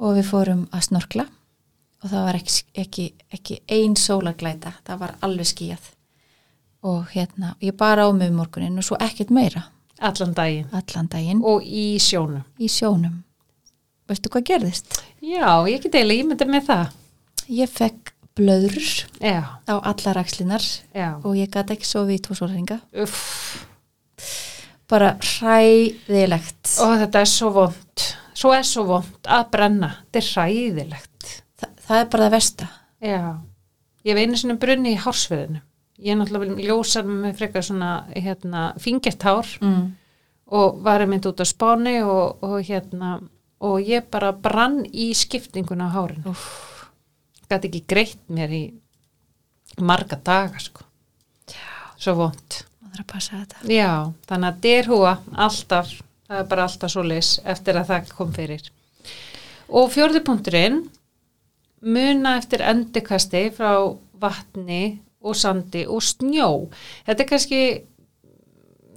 og við fórum að snorkla og það var ekki, ekki, ekki ein sólarglæta, það var alveg skíjað. Og hérna, ég bara á mig morgunin og svo ekkert meira Allan daginn. allan daginn Og í sjónum. í sjónum. Veistu hvað gerðist? Já, ég get eiginlega ímynda með það. Ég fekk blöður já, á allar axlinar já og ég gæti ekki sofið í tvo sólringa Uff. bara hræðilegt og þetta er svo vond svo er svo vond að brenna þetta er hræðilegt það er bara það versta. Já, ég hef einu sinni brunni í hársverðinu ég er náttúrulega ljósar með frekar svona hérna, fingertár mm. og var einmitt út á spáni og, og hérna og ég bara brann í skiptinguna á hárinu. Gæti ekki greitt mér í marga daga sko. Svo vond Já, þannig að derhúa alltaf, það er bara alltaf svo leys eftir að það kom fyrir. Og fjórði punkturinn, muna eftir endurkasti frá vatni og sandi og snjó. Þetta er kannski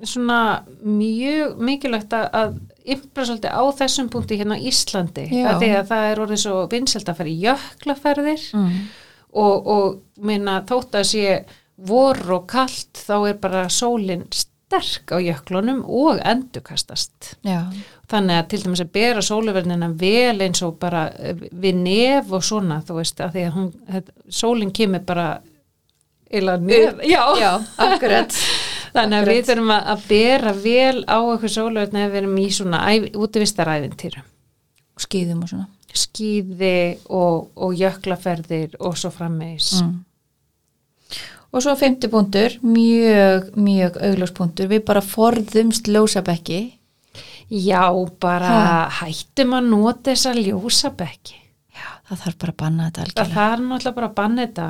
svona mjög mikilvægt að, ymbra svolítið á þessum punkti hérna á Íslandi. Að því að það er orðið svo vinsælt að fara í jöklaferðir mm. og, og minna þótt að sé vor og kalt þá er bara sólin sterk á jöklunum og endurkastast. já, Þannig að til dæmis að bera sóluverðina vel eins og bara eh, við nef og svona, þú veist, að því að hún, þetta, sólin kemur bara illa nef. Já, já, akkurat þannig að við akkurat. þurfum að, bera vel á eitthvað sóluverðina ef við erum í svona æv, útivistaræfintýrum. skýðum og svona Skíði og, og jöklaferðir og svo frammeðis. mm. Og svo femti punktur mjög, mjög augljóspunktur við bara forðumst ljósabekki Já, bara hættum að nota þessa ljósabekki. já, það þarf bara að banna þetta Það algjörlega þarf náttúrulega bara að banna þetta.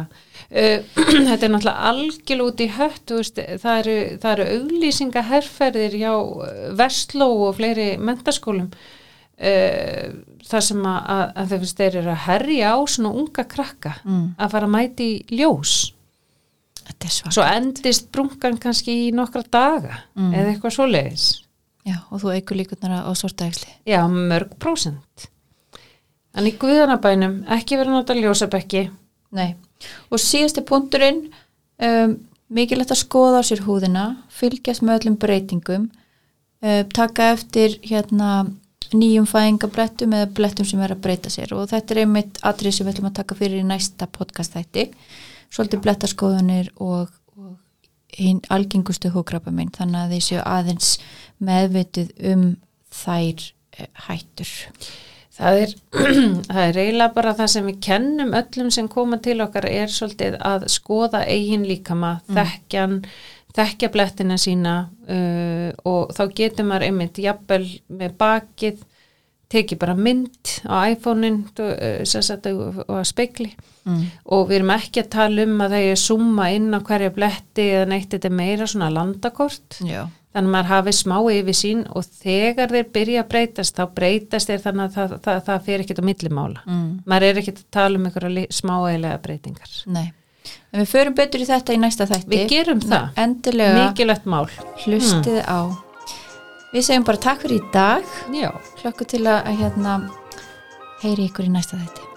Uh, þetta er náttúrulega algjörlega út í hött, það eru, það eru auglýsingaherferðir hjá uh, Vestló og fleiri mentaskólum uh, þar sem að, að, að þeir, þeir eru að herja á svona unga krakka mm. að fara að mæti ljós. Svo endist brungan kannski í nokkra daga Mm. eða eitthvað svoleiðis. já, og þú eigur líkunar á sortaægsli Já, mörg prósent. En í guðanabænum ekki verið að nota ljósabekki. Nei, og síðasti punkturinn um, mikilvægt að skoða á sér húðina fylgjast með öllum breytingum um, taka eftir hérna nýjum fæðingablettum eða blettum sem er að breyta sér og þetta er einmitt atrið sem við ætlum að taka fyrir í næsta podcast þætti svolítið blettaskoðunir og, og hinn algengustu húkrabba minn þannig að þeir séu aðeins meðvituð um þær eh, hættur. Það er, það er eiginlega bara það sem við kennum öllum sem koma til okkar er svolítið að skoða eigin líkama, þekkjan, þekkja blettina sína uh, og þá getur maður einmitt jafnvel með bakið, tekið bara mynd á iPhone-in sagt og að speikli mm. og við erum ekki að tala um að það er summa inn á hverja bletti eða neitt, þetta er meira svona landakort Já, þannig að maður hafi smá yfir sín og þegar þeir byrja að breytast þá breytast þeir þannig að það, það, það fer ekkert á millimála. mm. Maður er ekkert að tala um einhverja smáægilega breytingar. nei En við förum betur í þetta í næsta þætti Við gerum það. Endilega Mikilvægt mál. hlustið á Við segjum bara takk fyrir í dag Já. hlökku til að að, hérna heyri ykkur í næsta þætti